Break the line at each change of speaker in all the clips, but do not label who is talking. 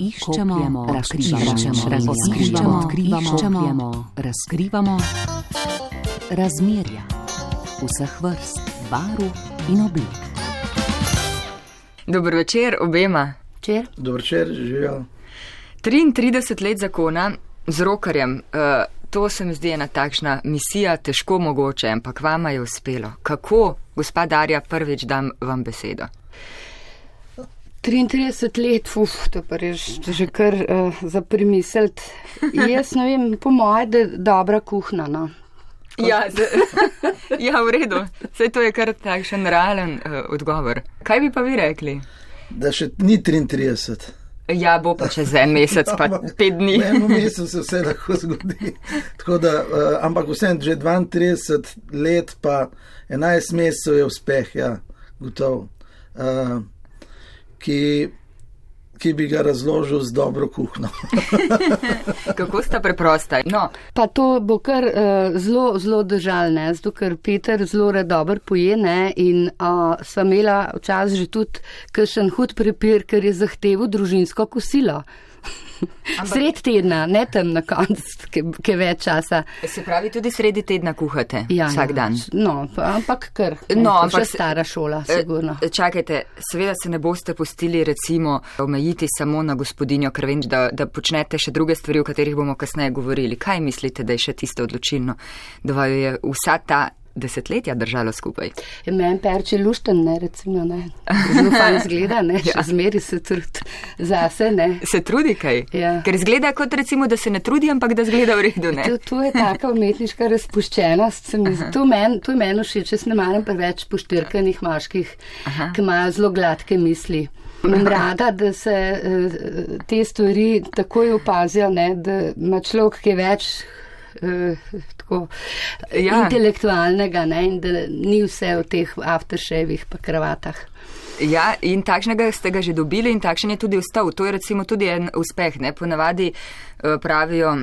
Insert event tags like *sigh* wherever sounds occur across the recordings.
Iščemo, razkrivamo, odkrivamo, razkrivamo razmerja vseh vrst, barv in oblik.
Dobro večer obema.
Čer?
Dobro večer, živijo.
33 let zakona z rokarjem. Uh, to se mi zdi ena takšna misija, težko mogoče, ampak vama je uspelo. Kako, gospa Darja, prvič dam vam besedo?
33 let, uf, to pa je že kar uh, za primisliti. Jaz ne vem, po moje, da je dobra kuhna. No.
Ja, z, *laughs* ja, v redu. Vse to je kar takšen realen uh, odgovor. Kaj bi pa vi rekli?
Da še ni 33.
Ja, bo pa čez en mesec, pa *laughs* pet dni.
V enem mesecu se vse lahko zgodi. Tako da, uh, ampak vsem že 32 let, pa 11 mesecev je uspeh, ja, gotovo. Uh, ki, ki bi ga razložil z dobro kuhno. *laughs*
Kako sta preprosta? No,
Pa to bo kar uh, zelo, zelo držalne, zato ker Peter zelo rad dobro poje ne, in uh, sva imela včasih že tudi kakšen hud prepir, ker je zahteval družinsko kosilo. Sred tedna, ne tam na koncu, ki je več časa.
se pravi, tudi sredi tedna kuhate vsak dan.
No, pa- ampak kar.
No, ampak
ampak
se-
stara šola,
Eh,
sigurno.
Čakajte, seveda se ne boste pustili recimo omejiti samo na gospodinjo, ker vem, da, da počnete še druge stvari, o katerih bomo kasneje govorili. Kaj mislite, da je še tisto odločilno, da vaju je vsa ta desetletja držalo skupaj?
Je meni perče lušten, ne, recimo, ne. Zelo *laughs* fajn zgleda, ne,
Ja.
zmeri se trud zase, ne.
Se trudi kaj?
Ja.
Ker zgleda kot recimo, da se ne trudi, ampak da zgleda v redu, ne?
To, to je taka umetniška razpuščenost. se mi. To meni to je meni všeč, jaz ne maram preveč poštirkanih moških,
Aha.
ki imajo zelo gladke misli. Imam rada, da se eh, te stvari takoj opazijo, ne, da ima človek, ki je več eh, tako
Ja.
intelektualnega ne, in da ni vse v teh aftershevih pa kravatah.
Ja, in takšnega ste ga že dobili in takšen je tudi ostal. To je recimo tudi en uspeh. Ne? Ponavadi eh, pravijo,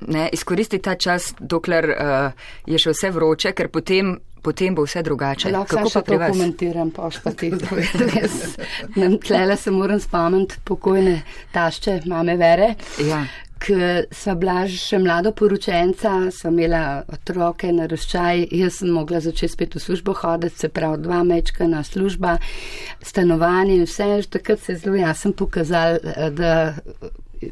ne, izkoristi ta čas, dokler uh, je še vse vroče, ker potem, potem bo vse drugače.
Lahko
Kako pa pri vas?
komentiram, pa pa ti *laughs* povem. Tlele se moram spomniti pokojne tašče, mame Vere.
Ja.
Ker sva bila še mlado poročenca, sva imela otroke na razčaj, jaz sem mogla začeti spet v službo hoditi, se pravi dva mečkana služba, stanovanje in vse, takrat se je zelo jasno pokazal, eh, da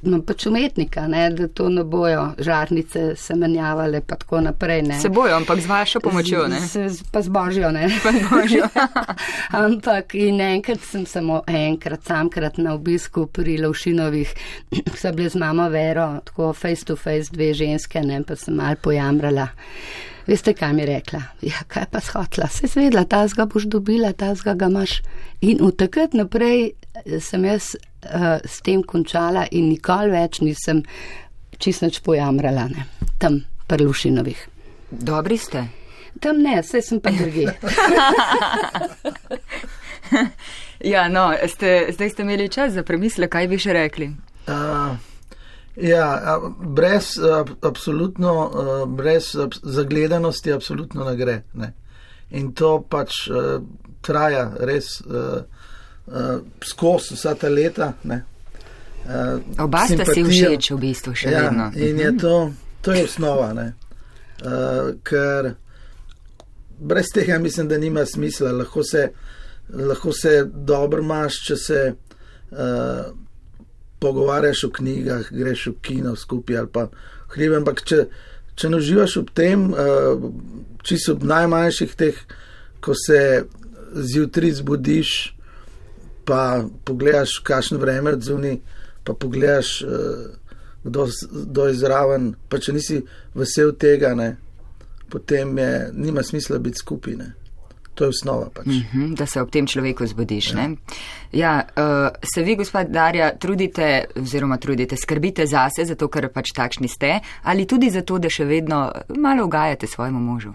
imam pač umetnika, ne, da to ne bojo žarnice se menjavale pa tako naprej. Ne.
Se bojo, ampak z vašo pomočjo, ne?
Z, z, pa z božjo, ne.
Pa z božjo. *laughs*
Ampak in enkrat sem samo enkrat, samkrat na obisku pri Lovšinovih, *clears throat* so bile z mamo Vero, tako face to face dve ženske, ne, pa sem mal pojamrala. Veste, kaj mi je rekla? Ja, kaj pa shotla? Se zvedla, ta zga boš dobila, ta zga ga imaš. In od takrat naprej eh, sem jaz uh, s tem končala in nikoli več nisem čist nič pojamrala, ne. Tam, pri Lovšinovih.
Dobri ste.
Tam ne, saj sem pa druge. *laughs*
Ja, no, ste, zdaj ste imeli čas za premisle, kaj bi še rekli.
Uh, ja, brez, a, absolutno, a, brez a, zagledanosti absolutno ne gre. Ne. In to pač a, traja res a, a, skozi vsa ta leta. Ne. A,
Oba sta si všeč v bistvu še
ja,
vedno.
In je to, to je osnova, ne. Uh, ker brez tega mislim, da nima smisla. Lahko se, lahko se dobro imaš, če se uh, pogovarjaš o knjigah, greš v kino skupaj ali pa hribe, ampak če, če ne uživaš v tem, uh, čisto v najmanjših teh, ko se zjutraj zbudiš, pa pogledaš, kakšno vreme je zunaj, pa pogledaš, eh, kdo, kdo je zraven. Pa če nisi vesel tega, ne, potem je, nima smisla biti skupaj. Ne. To je osnova. Pač.
Mhm, Da se ob tem človeku zbudiš. Ja, ja uh, se vi, gospod Darja, trudite, oziroma trudite, skrbite zase, zato ker pač takšni ste, ali tudi zato, da še vedno malo ugajate svojemu možu.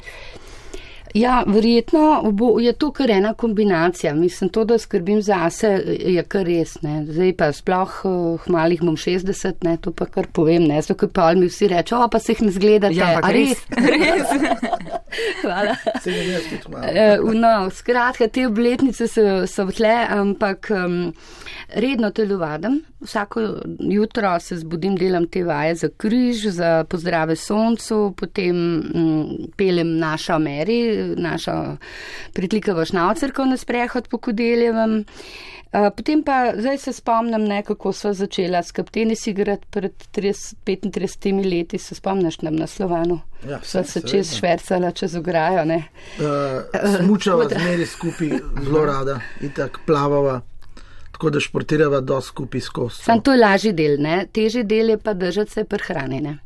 Ja, verjetno bo, je to kar ena kombinacija. Mislim, to, da skrbim zase, je kar res. Ne. Zdaj pa sploh uh, hmalih bom 60, ne, to pa kar povem, ne, zato ker pa mi vsi rečejo, pa se jih ne zgledate.
Ja, ampak
A
res. res. *laughs*
Hvala.
Se mi je tudi malo.
Eh, No, skratka, te obletnice so, so tle, ampak um, redno telovadim. Vsako jutro se zbudim, delam te vaje za križ, za pozdrave soncu, potem um, pelem našo Meri, našo pritlikavo šnaucerko na sprehod po Kodeljevem. Uh, potem pa zdaj se spomnim, ne, kako sva začela s kaptenis igrati pred 30, 35 leti, se spomniš nam na Slovanu.
Ja,
Sva se čez švercala, čez ograjo, ne.
Uh, smučava zmeri skupaj, zelo rada, in tako plavava, tako da športirava do skupaj skozi.
Sam to je lažji del, ne? težji del je pa držati se prehranjene.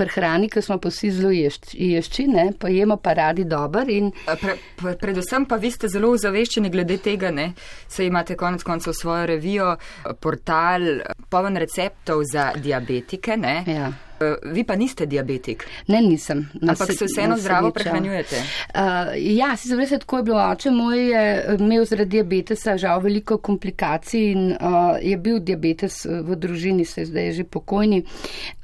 Prehrani, ker smo pa vsi zelo ješč- ješči, ne? pa jemo pa radi dober in
Pre, pre, predvsem pa vi ste zelo ozaveščeni glede tega, ne? Se imate konec koncev svojo revijo, portal, poln receptov za diabetike, ne?
ja.
Eh, Vi pa niste diabetik,
Ne, nisem. Na
ampak
se-
se vseeno zdravo prehranjujete.
Uh, ja, si zavese, tako je bilo. Oče moj je imel zaradi diabetesa žal veliko komplikacij in uh, je bil diabetes v družini, se je zdaj že pokojni.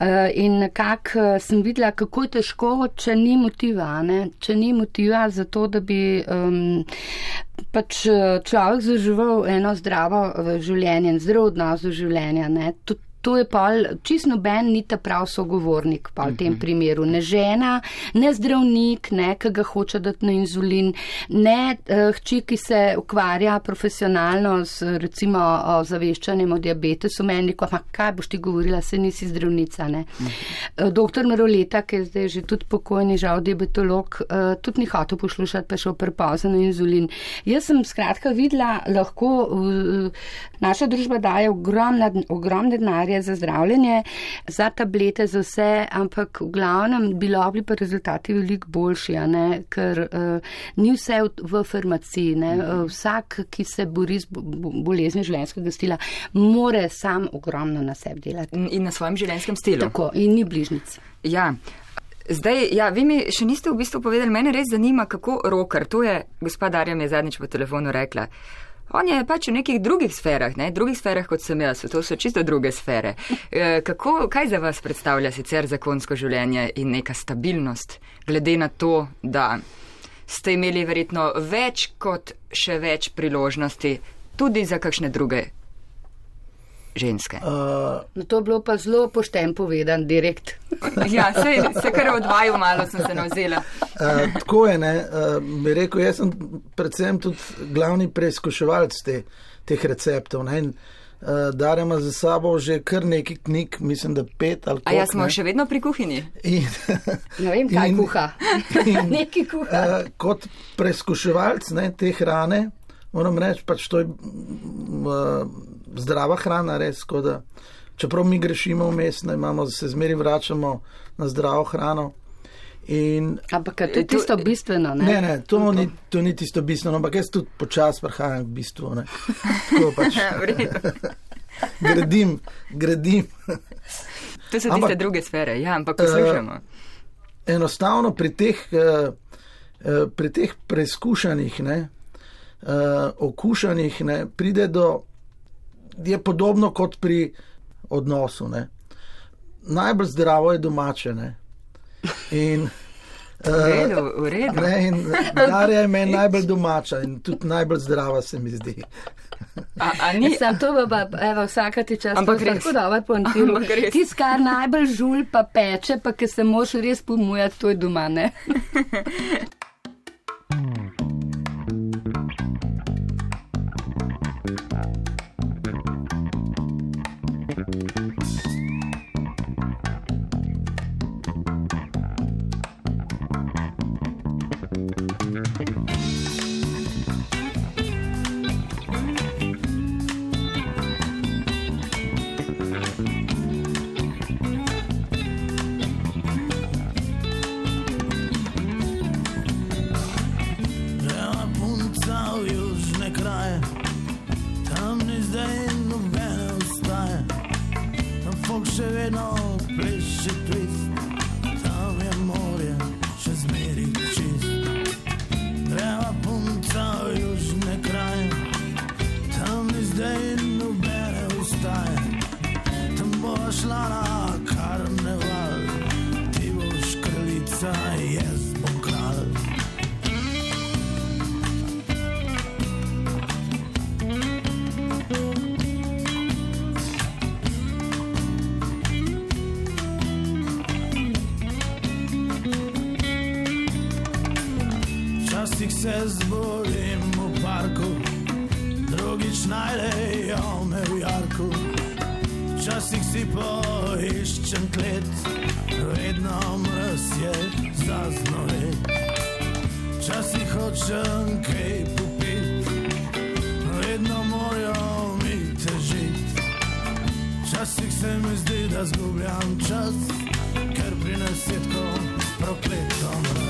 Uh, in nekako sem videla, kako je težko, če ni motiva, ne? če ni motiva za to, da bi. Um, Pač eh, človek zaživel eno zdravo eh, življenje, zdrav odnos do življenja. Ne? To, to je pa čist noben ni ta prav sogovornik pa v tem primeru. Ne žena, ne zdravnik, ne, ki ga hoče dati na inzulin, ne uh, hči, ki se ukvarja profesionalno z recimo zaveščanjem o diabetesu. Meni rekel, ma kaj boš ti govorila, se nisi zdravnica. Ne. Uh, doktor Meroleta, ki je zdaj že tudi pokojni, žal diabetolog, uh, tudi ni hotel poslušati, pa šel prepozen na inzulin. Jaz sem skratka videla, lahko uh, naša družba daje ogromne, ogromne denarje za zdravljenje, za tablete, za vse, ampak v glavnem bi bili pa rezultati veliko boljši, ne, ker uh, ni vse v, v farmaciji. Ne. Uh, vsak, ki se bori z bo- bo- boleznijo življenjskega stila, more sam ogromno na sebi delati.
In na svojem življenjskem stilu.
Tako, in ni bližnic.
Ja. Zdaj, ja, vi mi še niste v bistvu povedali, mene res zanima, kako roker, to je gospod Darja mi je zadnjič po telefonu rekla. On je pač v nekih drugih sferah, ne, drugih sferah kot sem jaz, to so čisto druge sfere. E, kako, kaj za vas predstavlja sicer zakonsko življenje in neka stabilnost, glede na to, da ste imeli verjetno več kot še več priložnosti tudi za kakšne druge ženske?
Uh,
No, to je bilo pa zelo pošten povedan, direkt. *laughs*
Ja, se, se kar odvaju malo sem se navzela.
Uh, tako je, ne. Uh, bi rekel, jaz sem predvsem tudi glavni preizkuševalc te, teh receptov. Ne. In, uh, Darja ima za sabo že kar nekaj knjig, mislim, da pet ali
A ja smo
ne.
še vedno pri kuhinji?
In, *laughs*
Ne vem, kaj
in-
kuha. *laughs*
in,
Neki kuha.
Uh, kot preizkuševalc ne, te hrane, moram reči, pač to je uh, zdrava hrana, res. Da, čeprav mi grešimo vmes, imamo, se zmeri vračamo na zdravo hrano. In,
Ampak to je
to-
tisto bistveno, ne?
ne, ne, to ni, to ni tisto bistveno, ampak jaz tudi počasi prihajam k bistvu. Ne. Tako pač *laughs*
V redu.
gradim, gradim.
To so
Ampak-
tiste druge sfere, ja, ampak poslušamo.
enostavno pri teh, eh, eh, pri teh preizkušanjih, ne, eh, okušanih, ne, pride do, je podobno kot pri odnosu. Ne. Najbolj zdravo je domače. Ne. In,
V redu, v redu.
Ne, in Darja je meni najbolj domača in tudi najbolj zdrava se mi zdi.
A, a ni,
Sam to pa, evo, vsaka ti čas,
Ampak
to
res.
tako dobro
res.
Tis, kar najbolj žul pa peče, pa ki se moš res pomujati, to je doma, ne? *laughs*
se zbudim v parku, drugič najdejo me v jarku. Včasih si poiščem klet, vedno mrz je zaznovet. Včasih hočem kaj popit, vedno morajo mi težiti. Včasih se mi zdi, da zgubljam čas, ker pri nas je tako prokleto mraz.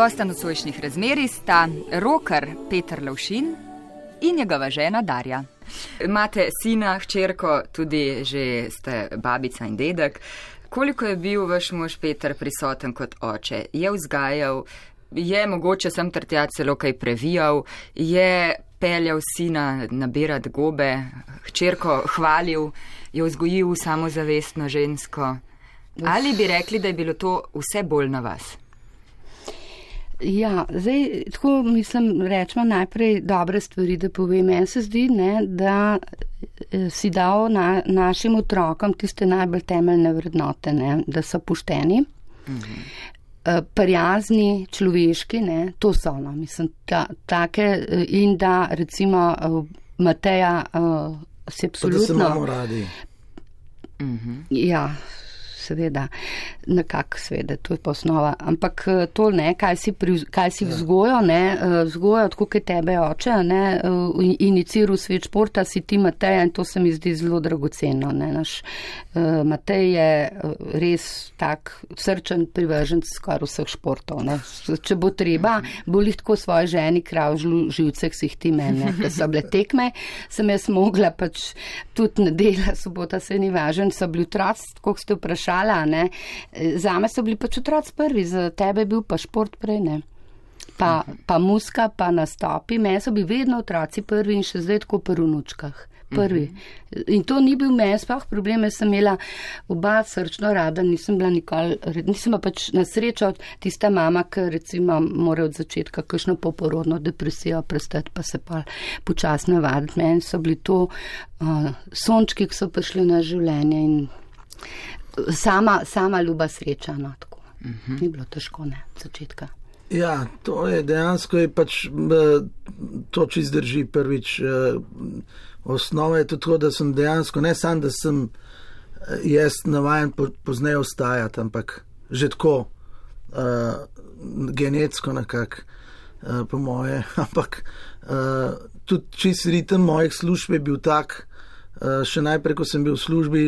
Gosta nocojšnjih razmerij sta roker Petr Lovšin in njegova žena Darja. Imate sina, hčerko, tudi že ste babica in dedek. Koliko je bil vaš mož Petr prisoten kot oče? Je vzgajal, je mogoče sem trtja celo kaj previjal, je peljal sina nabirati gobe, hčerko hvalil, jo vzgojil samozavestno žensko. Ali bi rekli, da je bilo to vse bolj na vas?
Ja, zdaj, tako mislim, rečemo najprej dobre stvari, da povem. Meni se zdi, ne, da eh, si dal na, našim otrokom tiste najbolj temeljne vrednote, ne, da so pošteni, eh, prijazni, človeški, ne, to so ono, mislim, ta, take eh, in da recimo Mateja se
Pa da se imamo
absolutno.
radi.
Ja, seveda, nekako, seveda, to je pa osnova. Ampak eh, to ne, kaj si, pri, kaj si vzgojo, ne, eh, vzgojo, tako kot tebe oče, ne, eh, iniciral svet športa, si ti Matej in to se mi zdi zelo dragoceno. Ne. Naš Matej je res tak srčen privržen skoraj vseh športov. Ne. Če bo treba, bo jih tako svoje ženi krav živceh si jih ti mene. Da so bile tekme, sem jaz mogla pač tudi nedela, sobota se ni važen, so bili otroci, kot ste vprašala, ne. Zame so bili pač otroci prvi, za tebe je bil pa šport prej, ne. Pa, pa muska, pa nastopi, meni so bili vedno otroci prvi in še zdaj tako pri vnučkah. Prvi. In to ni bil meni sploh problem, jaz sem imela oba srčno rada, nisem bila nikoli, nisem pa pač na srečo tista mama, ki recimo mora od začetka kakšno poporodno depresijo prestati, pa se pa počasno navaditi. Meni so bili to uh, sončki, ki so prišli na življenje in sama, sama ljuba sreča. No, tako. Ni bilo težko, ne, začetka.
Ja, to je dejansko je pač, eh, to čist drži prvič. eh, Osnova je tudi to, da sem dejansko, ne samo, da sem eh, jaz navajen po, pozneje ostajati, ampak že tako uh, genetsko nekako, uh, po moje. *laughs* Ampak uh, tudi čist ritem mojih služb je bil tak, uh, še najprej, ko sem bil v službi,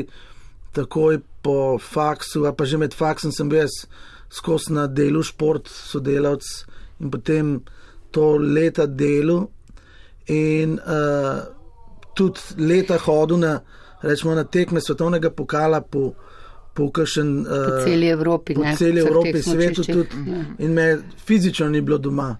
takoj po faksu, a pa že med faksom sem bil jaz skozi na delu šport, sodelavc in potem to leta delu in uh, tudi leta hodil na, rečemo, na tekme svetovnega pokala po, po kakšen.
Po
Uh,
celi Evropi,
po
ne,
celi Evropi, svetu tudi. In me fizično ni bilo doma,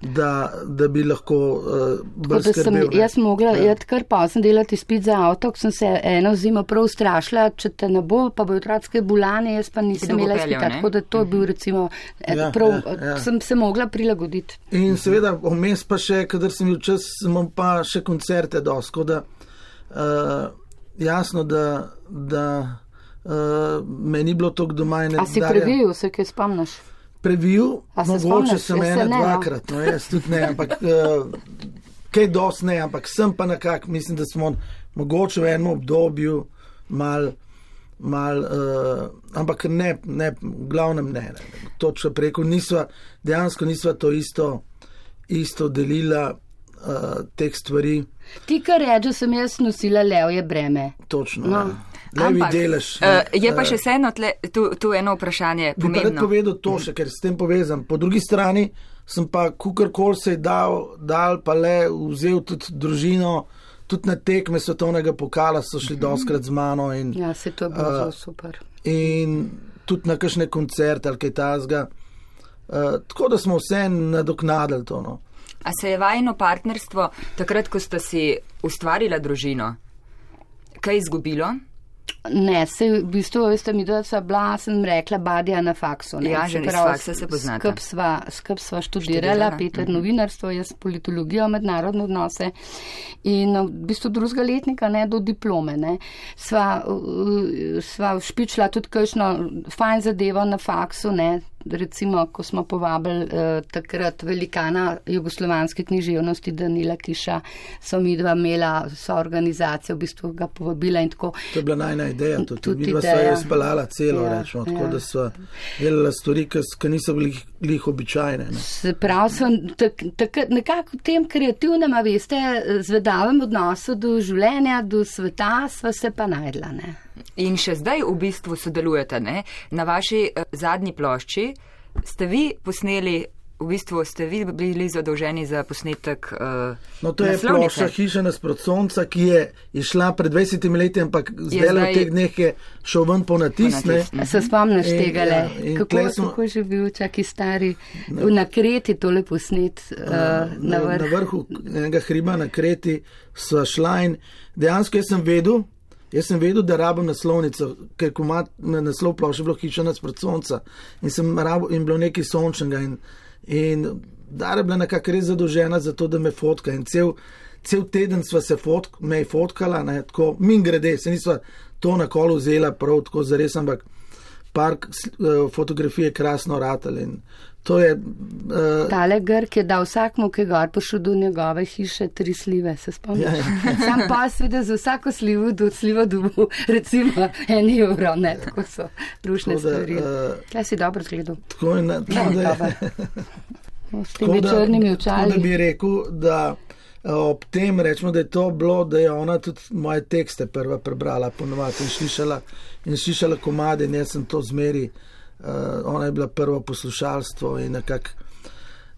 da, da bi lahko uh, bolj
da sem
ne.
jaz mogla
Ja.
iti kar pozno delati izpit za avto, ko sem se eno zimo prav strašila, če te ne bo, pa bo otroke bulane, jaz pa nisem imela
ne?
Tako da to je bil recimo, eh,
Ja,
prav,
ja, ja.
sem se mogla prilagoditi.
In seveda, vmes pa še, kadar sem bil čas, imam pa še koncerte dosko, da uh, jasno, da, da uh, me ni bilo toliko doma in
A si previl, se kaj spomniš?
Previl,
se
mogoče
spomniš?
sem
Jaz se
ena,
ne, no.
dvakrat, no jaz tudi ne, ampak uh, *laughs* kaj dosti ne, ampak sem pa nekako, mislim, da smo mogoče v enem obdobju mal. Mal, uh, ampak ne, ne, v glavnem ne. ne. Točno preko nisva, dejansko nisva to isto, isto delila uh, teh stvari.
Ti, kar reče, sem jaz nosila levje breme.
Točno.
No.
No. Levi delež.
uh, je pa
eh,
še vseeno tle, tu, tu eno vprašanje
Bi pa rad povedal to še, ker s tem povezan. Po drugi strani sem pa, kukorkoli se je dal, dal, pa le vzel tudi družino, tudi na tekme svetovnega pokala so šli doskrat z mano in,
Ja, se to je bilo
Eh,
zelo super.
in tudi na kakšne koncerte ali kaj tasga. Uh, tako da smo vse nadoknadili to. No.
A se je vajno partnerstvo takrat, ko ste si ustvarila družino, kaj izgubilo?
Ne, se v bistvu, veste, mi dva sva bila, sem rekla, badja na faksu. Ne,
Ja, že
pravi,
faksa se poznata.
Skup sva, skup sva študirala,
Študirala,
Peter
mhm.
novinarstvo, jaz politologijo, mednarodne odnose in v bistvu drugega letnika, ne, do diplome, ne. Sva, uh, sva špičila tudi kakšno fajn zadevo na faksu, ne, recimo, ko smo povabili uh, takrat velikana jugoslovanske književnosti Danila Kiša, so mi dva imela, so organizacijo, v bistvu ga povabila in tako.
To je bila najna ideja, tudi,
Tudi
mi smo
ideja.
jo spalala celo,
Ja,
rečemo, tako
ja.
da smo delali stvari, ki niso bili glih običajne. Ne.
Se pravi, sem tak, tak, nekako v tem kreativnem, a veste, zvedavem odnosu do življenja, do sveta, sva se pa najdla. Ne?
In še zdaj v bistvu sodelujete. Ne? Na vaši eh, zadnji plošči ste vi posneli, v bistvu ste vi bili zadolženi za posnetek. Uh,
No, to je plošča hiša nasprot sonca, ki je, je šla pred 20 leti, ampak zdaj v teh dneh je šel ven po natisne.
natis,
Se spomniš
In,
tega,
ja,
le?
in
kako,
smo-
kako že bil čaki stari, na kreti tole posnet uh, na
na, na
vrh.
vrhu enega hriba na Kreti sva šla in dejansko jaz sem vedel, jaz sem vedel, da rabim naslovnico, ker ko ima na naslov plošče bilo hiša nasprot sonca in sem rabil in bilo nekaj sončnega in In Dara je bila nekako res zadolžena za to, da me fotka. In cel, cel teden sva se fotk, me je fotkala, ne, tako min grede, se nisva to na kolu vzela prav tako zares, ampak park uh, fotografije krasno ratal. In to je. Uh,
Tale Grk je dal vsakmu, ki je gor prišel do njegove hiše, tri slive, se spomniš.
Ja, ja.
Sam pa seveda za vsako slivo do sliva dobil recimo en evro, ne, tako so rušne
Tako da,
stvari.
eh,
Kaj si dobro zgledal?
tako je,
Ja,
tako da je-
dobro. *laughs* S temi
da-
črnimi
tako Da
očali.
bi rekel, da eh, ob tem rečemo, da je to bilo, da je ona tudi moje tekste prva prebrala, ponovadi in slišala, in slišala komade, in jaz sem to zmeri. Uh, ona je bila prvo poslušalstvo in nekako,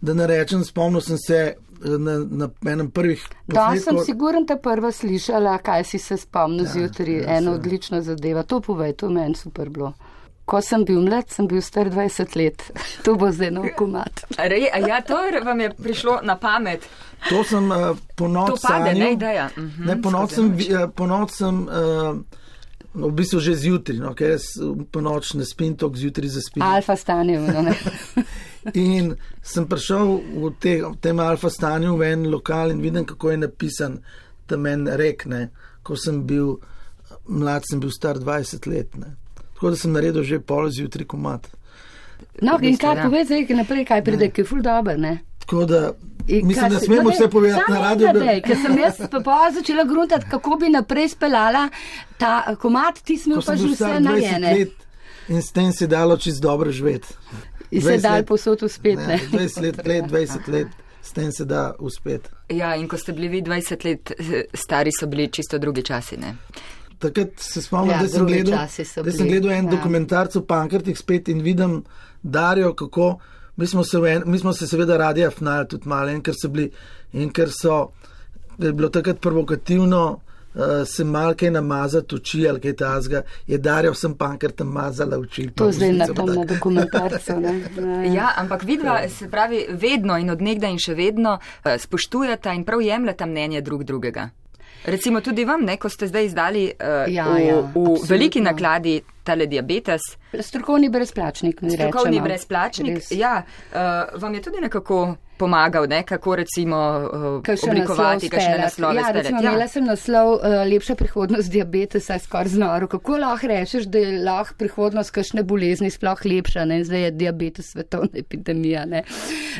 da ne rečem, spomnil sem se eh, na, na enem prvih
Da, sem sigurno te prva slišala, kaj si se spomnil
Ja,
zjutraj.
ja,
Eno
se-
odlično zadeva. To povej, to meni super bilo. Ko sem bil mlad, sem bil star 20 let. *laughs* To bo zdaj nov komat.
Rej, a ja, to vam je prišlo na pamet.
To sem uh, po
To
noč
pade,
sanjal.
ne ideja. Mhm,
Ne, po noč sem, eh, po noč sem uh, v bistvu že zjutraj, no, ker jaz eh, po noč ne spim, tok zjutraj zaspim.
Alfa stanje. No, ne. *laughs*
In sem prišel v, te, v tem alfa stanju v en lokal in vidim, kako je napisan tam en rek. Ne. Ko sem bil mlad, sem bil star 20 let. Ne. Tako da sem naredil že pol zjutraj komat.
no in kaj
ja.
povej zdaj, naprej, kaj pride, ki je ful dober, ne?
Tako da
In
mislim, da
si-
smemo
no,
vse povedati na radiju. da-
Ker sem jaz začela gruntati, kako bi naprej speljala ta komat, ti smo pa že vse
star 20
narejene.
let in s tem se je dalo čist dobro živeti.
In se
20
dal posod uspet, ne?
20 let, let, 20 let, s tem se da uspeti.
Ja, in ko ste bili vi 20 let eh, stari, so bili čisto drugi časi. Ne?
Takrat se spomnim,
Ja,
ja, da sem gledal, da sem gledal en
ja.
ja. dokumentarc o pankrtih spet in vidim Darijo, kako mi smo se, en, mi smo se seveda radi afnali tudi malo in ker so bili in ker so, je bilo takrat provokativno. Uh, se malo kaj namazati oči ali kaj tazga, je Darjo vsem pankrtam mazala oči.
To zdaj na tom na dokumentarcu, ne? *laughs*
Ja, ampak vidva se pravi vedno in odnegda in še vedno eh, spoštujeta in prav jemljeta mnenje drug drugega. Recimo tudi vam, ne, ko ste zdaj izdali uh,
Ja,
v,
ja,
v
absolutno.
veliki nakladi tale diabetes,
Strokovni brezplačnik,
strokovni
rečemo.
brezplačnik,
Res.
ja, uh, vam je tudi nekako pomagal, ne, kako recimo uh,
Kakšen
oblikovati kakšne naslove.
Ja, recimo,
speljati.
imela sem naslov uh, Lepša prihodnost diabetesa, skoraj znoro. Kako lahko rečeš, da je lahko prihodnost kakšne bolezni sploh lepša, ne? zdaj je diabetes svetovna epidemija. Ne?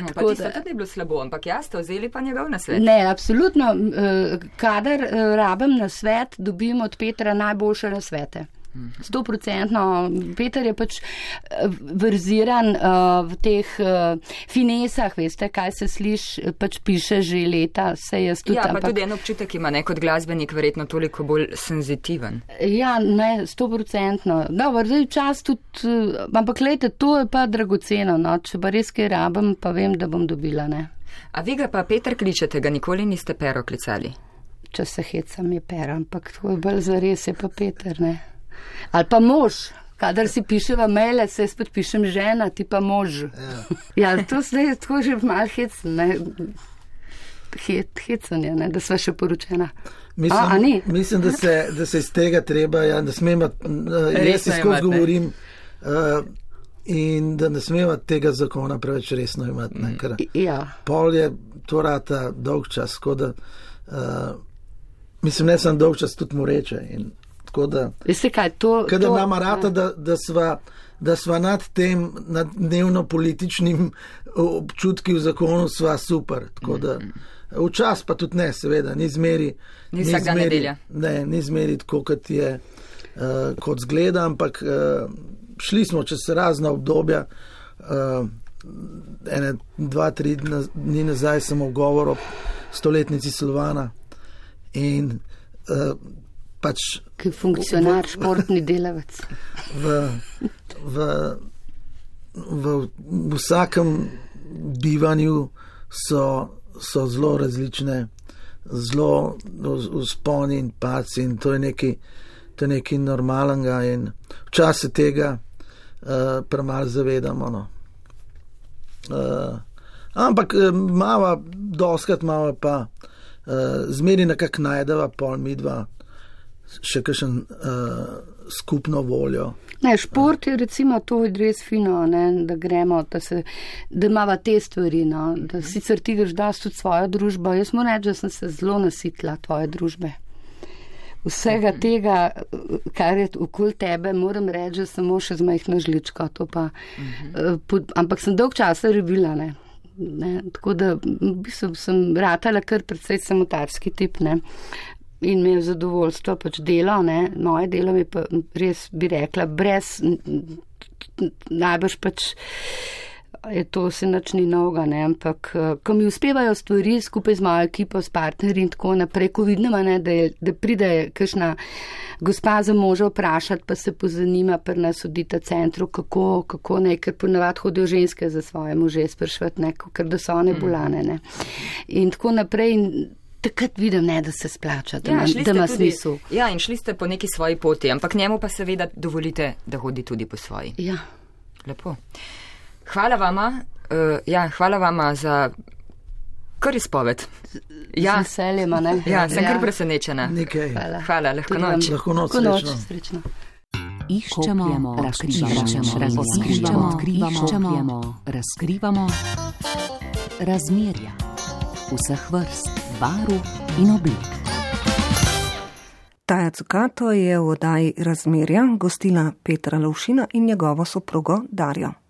No,
Tako da-
tudi ni bilo slabo, ampak ja, ste vzeli pa njegov nasvet.
Ne, absolutno. eh, Kadar eh, rabim na svet, dobim od Petra najboljše na svete. Sto procentno. Peter je pač eh, verziran uh, v teh uh, finesah, veste, kaj se sliši, pač piše že leta, se jaz tudi.
Ja, pa
ampak-
tudi en občutek ima ne kot glasbenik, verjetno toliko bolj senzitiven.
Ja, ne, sto procentno. Dobro, zdaj čas tudi, eh, ampak gledajte, to je pa dragoceno, no, če pa res kaj rabim, pa vem, da bom dobila, ne.
A vi ga pa Peter kličete, ga nikoli niste pero klicali.
Če se hecam je per, ampak to je bolj za res, je pa Peter, ne. Ali pa mož. Kadar si piševa maile, se spet pišem žena, ti pa mož. Ja, ja to zdaj je tako že mal hecen, ne. Het, hecen je, ne, da sva še poročena.
Mislim,
A, a
mislim da, se, da se iz tega treba, ja, da smemo, uh, jaz si skozi govorim. Uh, In da ne smemo tega zakona preveč resno imati, ne, ker
Ja,
pol je to rata dolg čas, tako da, uh, mislim, ne samo dolg čas, tudi mu reče. In, tako da,
veste kaj, to.
kadar
to,
nama rata, da, da sva, da sva nad tem, nad dnevno političnim občutki v zakonu, sva super. Tako da, včasih pa tudi ne, seveda, ni zmeri.
Ni vsak dan nedelja.
Ne, ni zmeri tako, kot je, uh, kot zgleda, ampak uh, šli smo čez razna obdobja. Uh, ene, dva, tri dni nazaj sem v govoru o stoletnici Slovana in uh, pač
Ki funkcionar, športni delavec.
v, *laughs* v, v, v vsakem bivanju so, so zelo različne, zelo usponi in paci in to je nekaj, to je nekaj normalnega in včasih tega uh, premalo zavedamo. No. Uh, ampak eh, mava, doskrat mava pa uh, zmeri nekako najdeva, pol midva še kakšen uh, skupno voljo.
Ne, šport je recimo to res fino, ne, da gremo, da, se, da imamo te stvari. No, da sicer ti greš da tudi svojo družbo. Jaz moram reči, da sem se zelo nasitila tvoje družbe. Vsega tega, kar je okoli tebe, moram reči, da samo še z majhno žličko. to Pa, uh, pod, ampak sem dolg časa rebila. Ne. Ne, tako da v bistvu sem ratala kar precej samotarski tip. Ne. In mi je zadovoljstvo pač delo, ne. moje delo mi pa res bi rekla, brez najbrž pač je to se nič ni novega, ne, ampak eh, ko mi uspevajo stvari skupaj z mojo ekipo, s partnerji in tako naprej, ko vidimo, ne, da, je, da pride kakšna gospa za moža vprašati, pa se pozanima pri nas v Dita centru, kako, kako ne, ker ponavad hodijo ženske za svoje može sprašvati, ne, ker da so one bolane. Ne. In tako naprej. In, Takrat vidim, ne, da se splača, da, ja,
šli
da ima
tudi-
smisel.
Ja, in šli ste po neki svoji poti, ampak njemu pa seveda dovolite, da hodi tudi po svoji.
Ja.
Lepo. Hvala vama, uh, ja, hvala vama za kar izpoved.
Ja,
Ja,
z veseljem, a ne?
ja, sem kar presenečena.
Nekaj.
Hvala.
Hvala, lahko noč.
Lahko noč,
Lahko noč,
srečno.
srečno.
Iščemo, razkrivamo,
razkrivamo,
razkrivamo, iščemo, razkrivamo razmerja vseh vrst, barv in oblik.
Taja Cukato je v oddaji Razmerja gostila Petra Lovšina in njegovo soprogo Darjo.